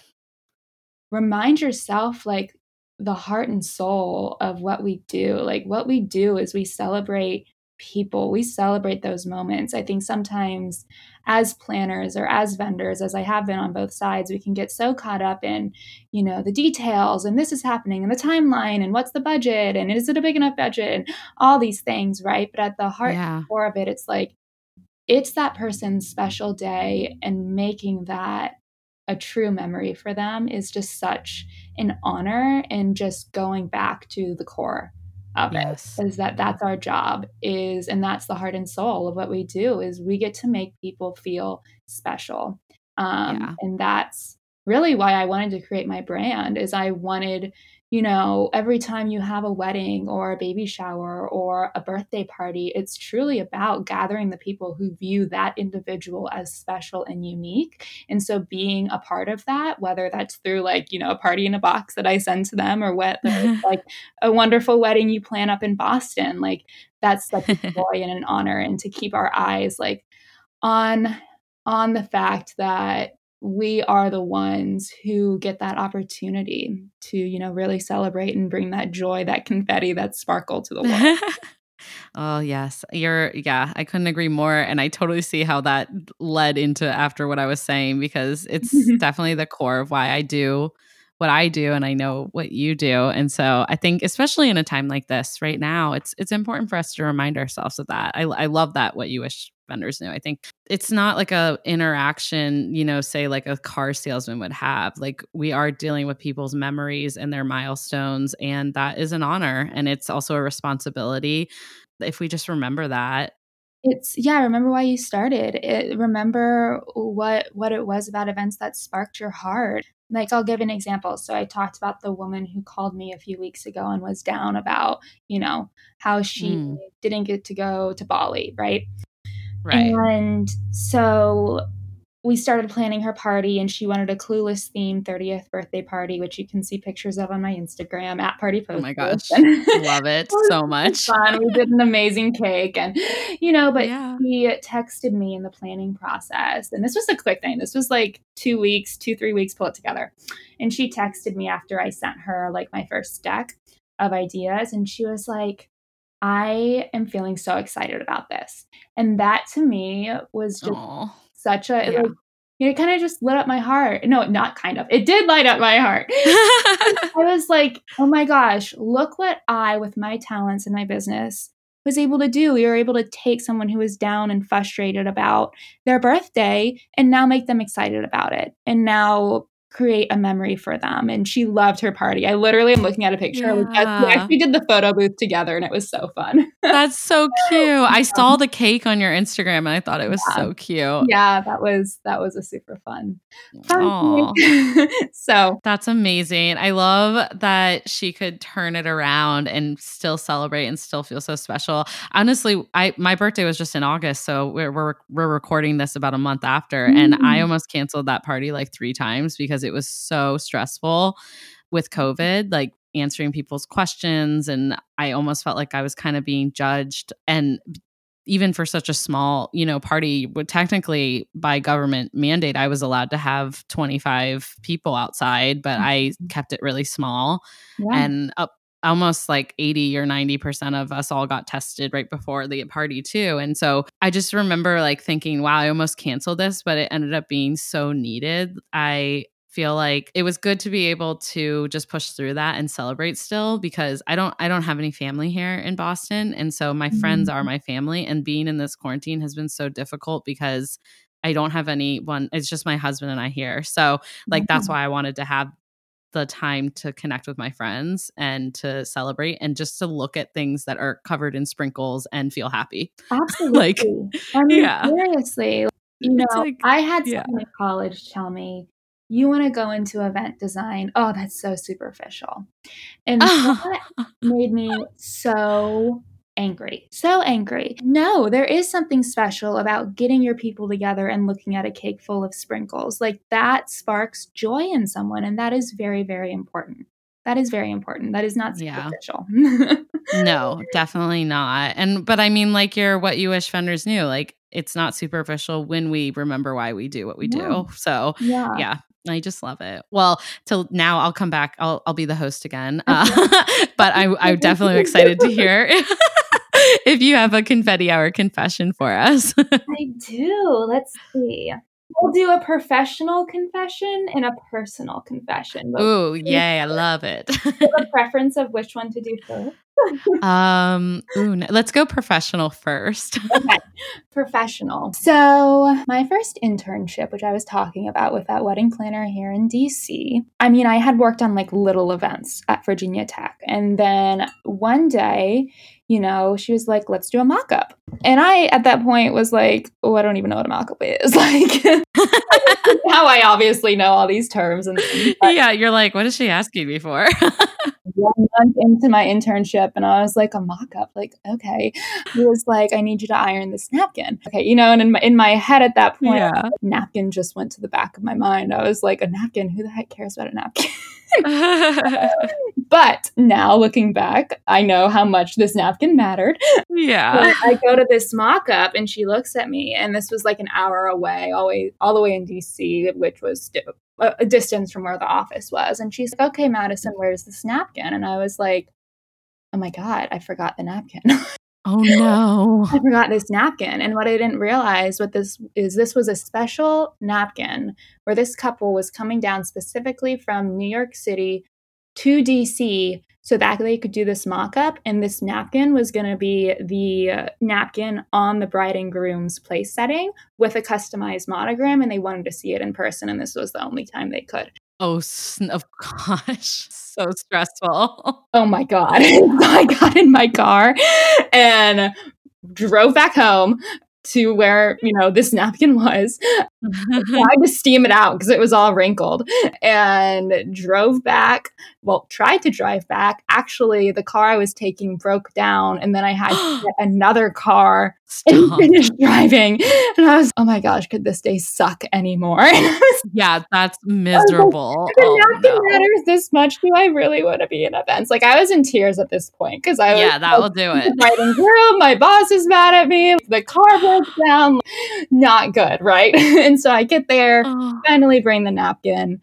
remind yourself like the heart and soul of what we do. Like what we do is we celebrate people, we celebrate those moments. I think sometimes as planners or as vendors, as I have been on both sides, we can get so caught up in, you know, the details and this is happening and the timeline and what's the budget and is it a big enough budget and all these things, right? But at the heart Yeah. core of it, it's like it's that person's special day and making that a true memory for them is just such an honor and just going back to the core of Yes. it is that that's our job is and that's the heart and soul of what we do is we get to make people feel special um Yeah. and that's really why I wanted to create my brand is I wanted you know, every time you have a wedding or a baby shower or a birthday party, it's truly about gathering the people who view that individual as special and unique. And so being a part of that, whether that's through like, you know, a party in a box that I send to them or what like a wonderful wedding you plan up in Boston, like that's such a joy and an honor and to keep our eyes like on on the fact that we are the ones who get that opportunity to you know really celebrate and bring that joy that confetti that sparkle to the world oh yes you're yeah i couldn't agree more and i totally see how that led into after what i was saying because it's definitely the core of why i do what I do and I know what you do. And so I think especially in a time like this right now, it's it's important for us to remind ourselves of that. I, I love that what you wish vendors knew. I think it's not like a interaction, you know, say like a car salesman would have. Like we are dealing with people's memories and their milestones and that is an honor and it's also a responsibility if we just remember that it's yeah remember why you started it, remember what what it was about events that sparked your heart like I'll give an example. So I talked about the woman who called me a few weeks ago and was down about, you know, how she mm. didn't get to go to Bali, right? Right. And so we started planning her party and she wanted a clueless theme 30th birthday party which you can see pictures of on my instagram at party post oh my gosh love it so much fun. we did an amazing cake and you know but yeah. he texted me in the planning process and this was a quick thing this was like two weeks two three weeks pull it together and she texted me after i sent her like my first deck of ideas and she was like I am feeling so excited about this. And that to me was just Aww such a yeah. like it kind of just lit up my heart. No, not kind of. It did light up my heart. I was like, oh my gosh, look what I, with my talents and my business, was able to do. We were able to take someone who was down and frustrated about their birthday and now make them excited about it. And now create a memory for them. And she loved her party. I literally am looking at a picture. Yeah. We actually did the photo booth together and it was so fun. That's so cute. I saw the cake on your Instagram and I thought it was yeah. so cute. Yeah, that was that was a super fun. fun so that's amazing. I love that she could turn it around and still celebrate and still feel so special. Honestly, I my birthday was just in August, so we're we're, we're recording this about a month after, mm. and I mm. almost canceled that party like three times because because it was so stressful with COVID, like answering people's questions. And I almost felt like I was kind of being judged. And even for such a small, you know, party, would technically by government mandate, I was allowed to have 25 people outside, but I mm-hmm. kept it really small. Yeah. And up almost like 80 or 90% of us all got tested right before the party too. And so I just remember like thinking, wow, I almost canceled this, but it ended up being so needed. I feel like it was good to be able to just push through that and celebrate still because I don't I don't have any family here in Boston and so my mm-hmm. friends are mm-hmm. my family and being in this quarantine has been so difficult because I don't have anyone it's just my husband and I here. So like mm-hmm. that's why I wanted to have the time to connect with my friends and to celebrate and just to look at things that are covered in sprinkles and feel happy. Absolutely. like I mean, yeah. seriously. You know, like, I had someone yeah. in college tell me you want to go into event design. Oh, that's so superficial. And that made me so angry. So angry. No, there is something special about getting your people together and looking at a cake full of sprinkles. Like that sparks joy in someone. And that is very, very important. That is very important. That is not superficial. Yeah. no, definitely not. And, but I mean, like you're what you wish vendors knew, like it's not superficial when we remember why we do what we do. So, yeah. yeah, I just love it. Well, till now I'll come back. I'll I'll be the host again. Uh, but I I definitely excited to hear if you have a confetti hour confession for us. I do. Let's see. We'll do a professional confession and a personal confession. Ooh, yay, I love it. a preference of which one to do first? um, ooh, let's go professional first. okay, professional. So, my first internship, which I was talking about with that wedding planner here in DC, I mean, I had worked on like little events at Virginia Tech. And then one day, you know, she was like, let's do a mock up. And I, at that point, was like, oh, I don't even know what a mock up is. Like, how I obviously know all these terms. And yeah, you're like, what is she asking me for? one month into my internship and I was like, a mock up, like, okay. He was like, I need you to iron this napkin. Okay, you know, and in my, in my head at that point, yeah. napkin just went to the back of my mind. I was like, a napkin, who the heck cares about a napkin? but now looking back, I know how much this napkin mattered. Yeah. I go to this mock up and she looks at me, and this was like an hour away, all, way, all the way in DC, which was a distance from where the office was. And she's like, okay, Madison, where's this napkin? And I was like, oh my God, I forgot the napkin. Oh no. I forgot this napkin. And what I didn't realize what this is this was a special napkin where this couple was coming down specifically from New York City to DC so that they could do this mock up. And this napkin was going to be the napkin on the bride and groom's place setting with a customized monogram. And they wanted to see it in person. And this was the only time they could. Oh, of gosh, so stressful. Oh my God. I got in my car and drove back home to where you know this napkin was tried to steam it out because it was all wrinkled and drove back well tried to drive back. Actually the car i was taking broke down and then i had to get another car Stop. and finish driving. And i was oh my gosh could this day suck anymore? Yeah that's miserable. like, oh, napkin no. matters this much do i really want to be in events. Like i was in tears at this point because i was yeah that like, will do it. writing girl my boss is mad at me. The car broke down. Not good right? And so I get there, oh. finally bring the napkin.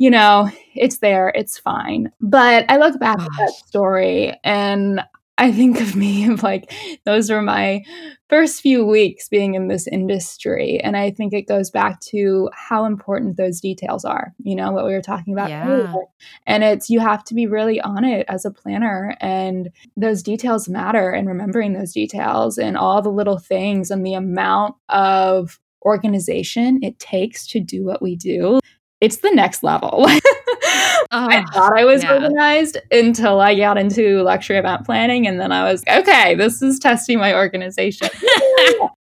You know, it's there, it's fine. But I look back Gosh. at that story and I think of me of like those were my first few weeks being in this industry. And I think it goes back to how important those details are, you know, what we were talking about yeah. earlier. And it's you have to be really on it as a planner. And those details matter and remembering those details and all the little things and the amount of organization it takes to do what we do, it's the next level. I ah, thought I was yeah. organized until I got into luxury event planning. And then I was, okay, this is testing my organization.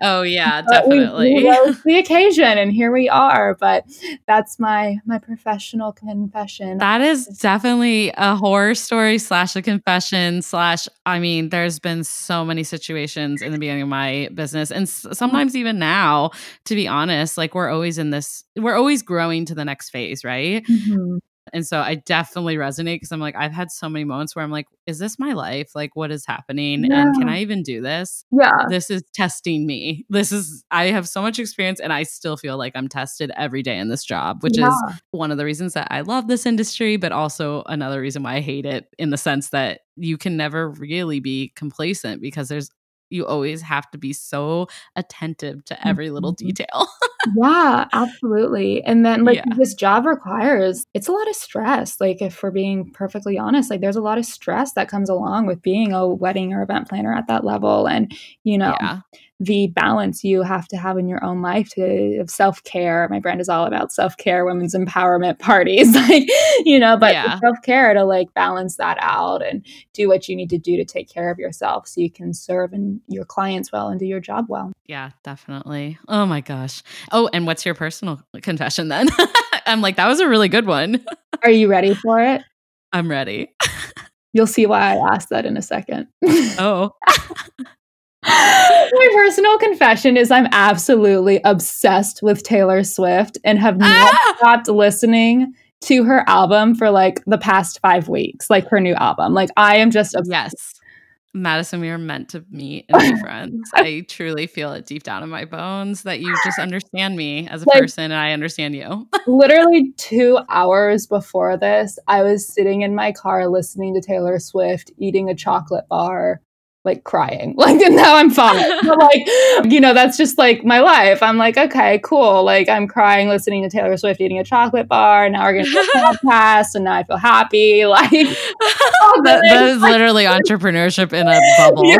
oh yeah, definitely. We, we the occasion, and here we are. But that's my my professional confession. That is definitely a horror story slash a confession slash. I mean, there's been so many situations in the beginning of my business, and sometimes even now. To be honest, like we're always in this, we're always growing to the next phase, right? Mm-hmm. And so I definitely resonate because I'm like, I've had so many moments where I'm like, is this my life? Like, what is happening? Yeah. And can I even do this? Yeah. This is testing me. This is, I have so much experience and I still feel like I'm tested every day in this job, which yeah. is one of the reasons that I love this industry, but also another reason why I hate it in the sense that you can never really be complacent because there's you always have to be so attentive to every little mm-hmm. detail. yeah, absolutely. And then like yeah. this job requires it's a lot of stress. Like if we're being perfectly honest, like there's a lot of stress that comes along with being a wedding or event planner at that level and you know, yeah the balance you have to have in your own life to of self-care. My brand is all about self-care women's empowerment parties like you know but yeah. self-care to like balance that out and do what you need to do to take care of yourself so you can serve and your clients well and do your job well. Yeah definitely. Oh my gosh. Oh and what's your personal confession then? I'm like that was a really good one. Are you ready for it? I'm ready. You'll see why I asked that in a second. oh. My personal confession is I'm absolutely obsessed with Taylor Swift and have not ah! stopped listening to her album for like the past five weeks, like her new album. Like I am just obsessed. Yes. Madison, we are meant to meet and be friends. I truly feel it deep down in my bones that you just understand me as a like, person and I understand you. literally two hours before this, I was sitting in my car listening to Taylor Swift, eating a chocolate bar, like crying. Like now I'm fine. but like, you know, that's just like my life. I'm like, okay, cool. Like I'm crying listening to Taylor Swift eating a chocolate bar. And now we're gonna do a podcast and now I feel happy. Like that, that is literally entrepreneurship in a bubble. Yeah.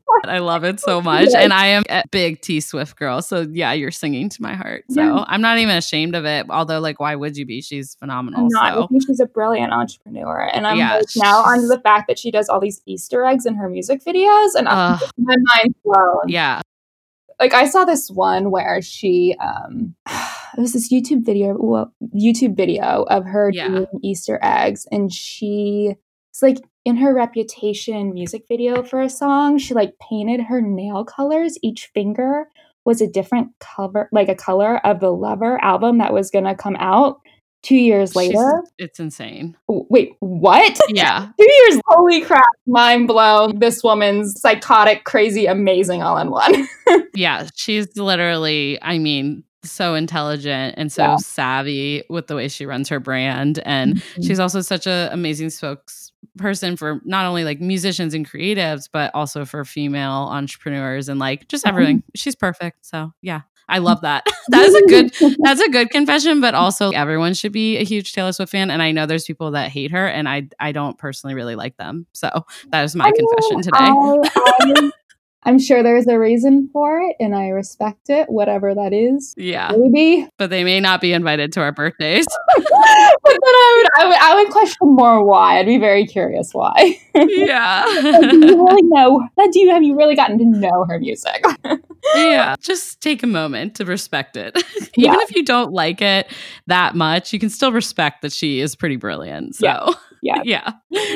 I love it so much. Yes. And I am a big T Swift girl. So yeah, you're singing to my heart. So yeah. I'm not even ashamed of it. Although, like, why would you be? She's phenomenal. I'm not. So. I think she's a brilliant entrepreneur. And I'm yeah, like now onto the fact that she does all these Easter eggs in her music videos. And uh, my mind blown. Yeah. Like I saw this one where she um it was this YouTube video well, YouTube video of her yeah. doing Easter eggs and she it's like in her reputation music video for a song, she like painted her nail colors. Each finger was a different color, like a color of the Lover album that was going to come out two years later. She's, it's insane. Wait, what? Yeah. two years. Holy crap. Mind blown. This woman's psychotic, crazy, amazing all in one. yeah. She's literally, I mean, so intelligent and so yeah. savvy with the way she runs her brand. And mm-hmm. she's also such an amazing spokesperson for not only like musicians and creatives, but also for female entrepreneurs and like just everything. She's perfect. So yeah. I love that. that is a good that's a good confession, but also everyone should be a huge Taylor Swift fan. And I know there's people that hate her and I I don't personally really like them. So that is my I confession today. I, I'm sure there's a reason for it and I respect it, whatever that is. Yeah. Maybe. But they may not be invited to our birthdays. but then I would, I would I would question more why. I'd be very curious why. Yeah. do you really know do you have you really gotten to know her music? yeah. Just take a moment to respect it. Even yeah. if you don't like it that much, you can still respect that she is pretty brilliant. So yeah yeah. Yeah.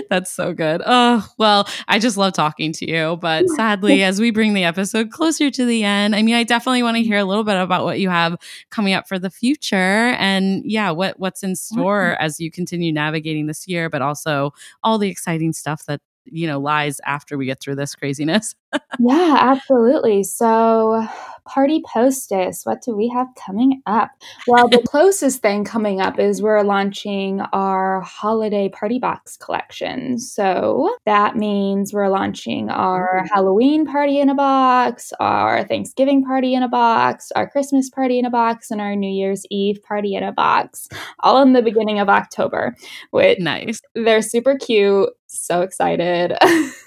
That's so good. Oh, well, I just love talking to you. But sadly, as we bring the episode closer to the end, I mean, I definitely want to mm-hmm. hear a little bit about what you have coming up for the future and yeah, what what's in store as you continue navigating this year, but also all the exciting stuff that you know lies after we get through this craziness yeah absolutely. So party postess what do we have coming up? Well the closest thing coming up is we're launching our holiday party box collection. So that means we're launching our mm. halloween party in a box our thanksgiving party in a box our christmas party in a box and our new year's eve party in a box all in the beginning of october which nice. they're super cute so excited.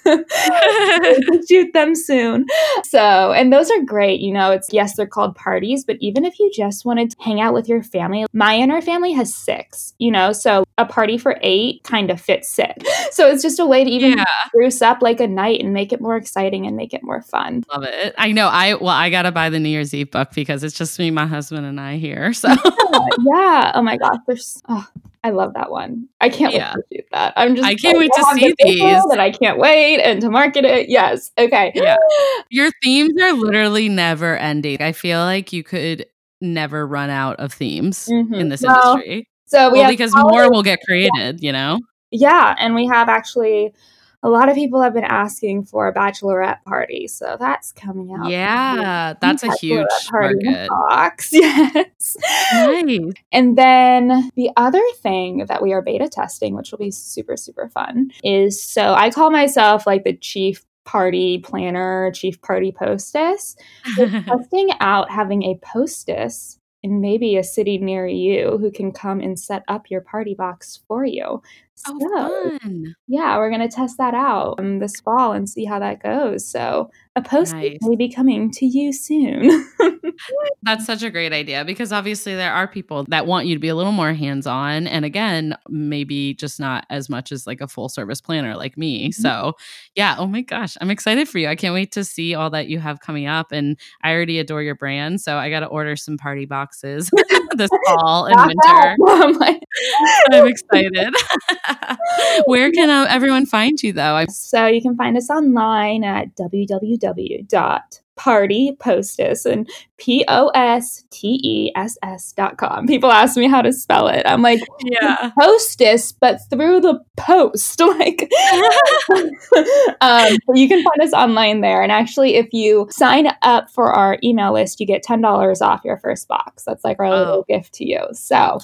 Shoot them soon. So, and those are great. You know, it's yes, they're called parties, but even if you just wanted to hang out with your family, my inner family has six, you know, so a party for eight kind of fits six. So it's just a way to even yeah. spruce up like a night and make it more exciting and make it more fun. Love it. I know. I, well, I got to buy the New Year's Eve book because it's just me, my husband, and I here. So, yeah. yeah. Oh my gosh. There's, oh, I love that one. I can't yeah. wait to shoot that. I'm just I can't wait to see these. And I can't wait and to market it. Yes. Okay. Yeah. Your themes are literally never ending. I feel like you could never run out of themes mm-hmm. in this well, industry. So we well, because more will get created, yeah. you know? Yeah. And we have actually a lot of people have been asking for a bachelorette party, so that's coming out. Yeah, that's a huge market. Box. Yes. Nice. And then the other thing that we are beta testing, which will be super, super fun, is so I call myself like the chief party planner, chief party postess. testing out having a postess in maybe a city near you who can come and set up your party box for you. Oh, so, fun. Yeah, we're going to test that out um, this fall and see how that goes. So, a post nice. may be coming to you soon. That's such a great idea because obviously there are people that want you to be a little more hands on. And again, maybe just not as much as like a full service planner like me. Mm-hmm. So, yeah, oh my gosh, I'm excited for you. I can't wait to see all that you have coming up. And I already adore your brand. So, I got to order some party boxes this fall and winter. I'm excited. Where can uh, everyone find you though? So you can find us online at www.partypostess and P O S T E S S dot com. People ask me how to spell it. I'm like, yeah, hostess, but through the post. Like, um, you can find us online there. And actually, if you sign up for our email list, you get ten dollars off your first box. That's like our oh. little gift to you. So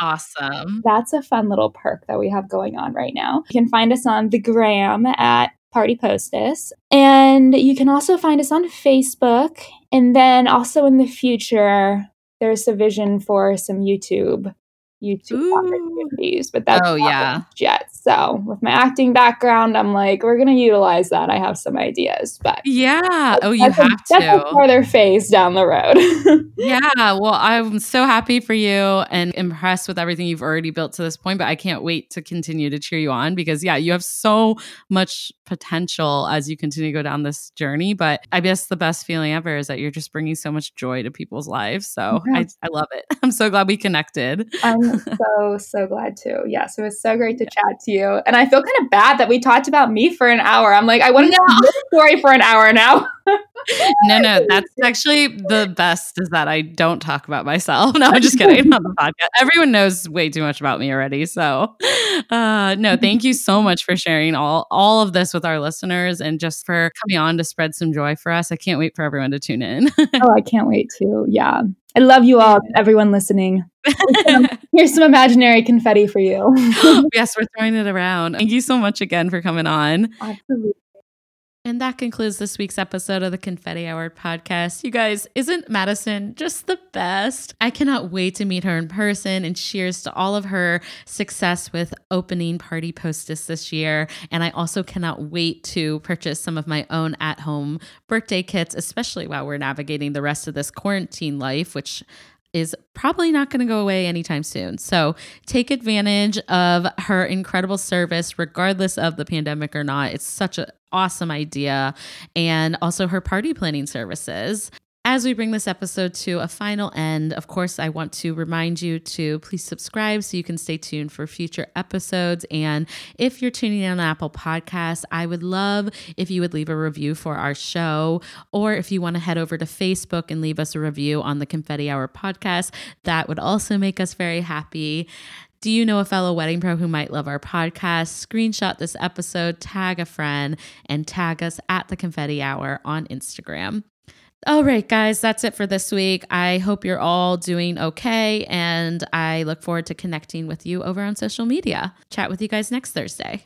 awesome. That's a fun little perk that we have going on right now. You can find us on the gram at Party Postess. And you can also find us on Facebook. And then also in the future, there's a vision for some YouTube YouTube Ooh. opportunities, but that's oh yeah yet. So with my acting background, I'm like, we're gonna utilize that. I have some ideas, but yeah, oh, you have a, to. That's a further phase down the road. yeah, well, I'm so happy for you and impressed with everything you've already built to this point. But I can't wait to continue to cheer you on because yeah, you have so much potential as you continue to go down this journey. But I guess the best feeling ever is that you're just bringing so much joy to people's lives. So yeah. I, I love it. I'm so glad we connected. so, so glad to. Yes, it was so great to chat to you. And I feel kind of bad that we talked about me for an hour. I'm like, I want to know this story for an hour now. no, no, that's actually the best is that I don't talk about myself. No, I'm just kidding on the podcast. Everyone knows way too much about me already. So uh no, thank you so much for sharing all all of this with our listeners and just for coming on to spread some joy for us. I can't wait for everyone to tune in. oh, I can't wait to. Yeah. I love you all, everyone listening. Here's some imaginary confetti for you. yes, we're throwing it around. Thank you so much again for coming on. Absolutely. And that concludes this week's episode of the Confetti Hour podcast. You guys, isn't Madison just the best? I cannot wait to meet her in person and cheers to all of her success with opening Party Postess this year. And I also cannot wait to purchase some of my own at home birthday kits, especially while we're navigating the rest of this quarantine life, which is probably not going to go away anytime soon. So take advantage of her incredible service, regardless of the pandemic or not. It's such an awesome idea. And also her party planning services. As we bring this episode to a final end, of course, I want to remind you to please subscribe so you can stay tuned for future episodes. And if you're tuning in on Apple Podcasts, I would love if you would leave a review for our show, or if you want to head over to Facebook and leave us a review on the Confetti Hour podcast, that would also make us very happy. Do you know a fellow wedding pro who might love our podcast? Screenshot this episode, tag a friend, and tag us at the Confetti Hour on Instagram. All right, guys, that's it for this week. I hope you're all doing okay, and I look forward to connecting with you over on social media. Chat with you guys next Thursday.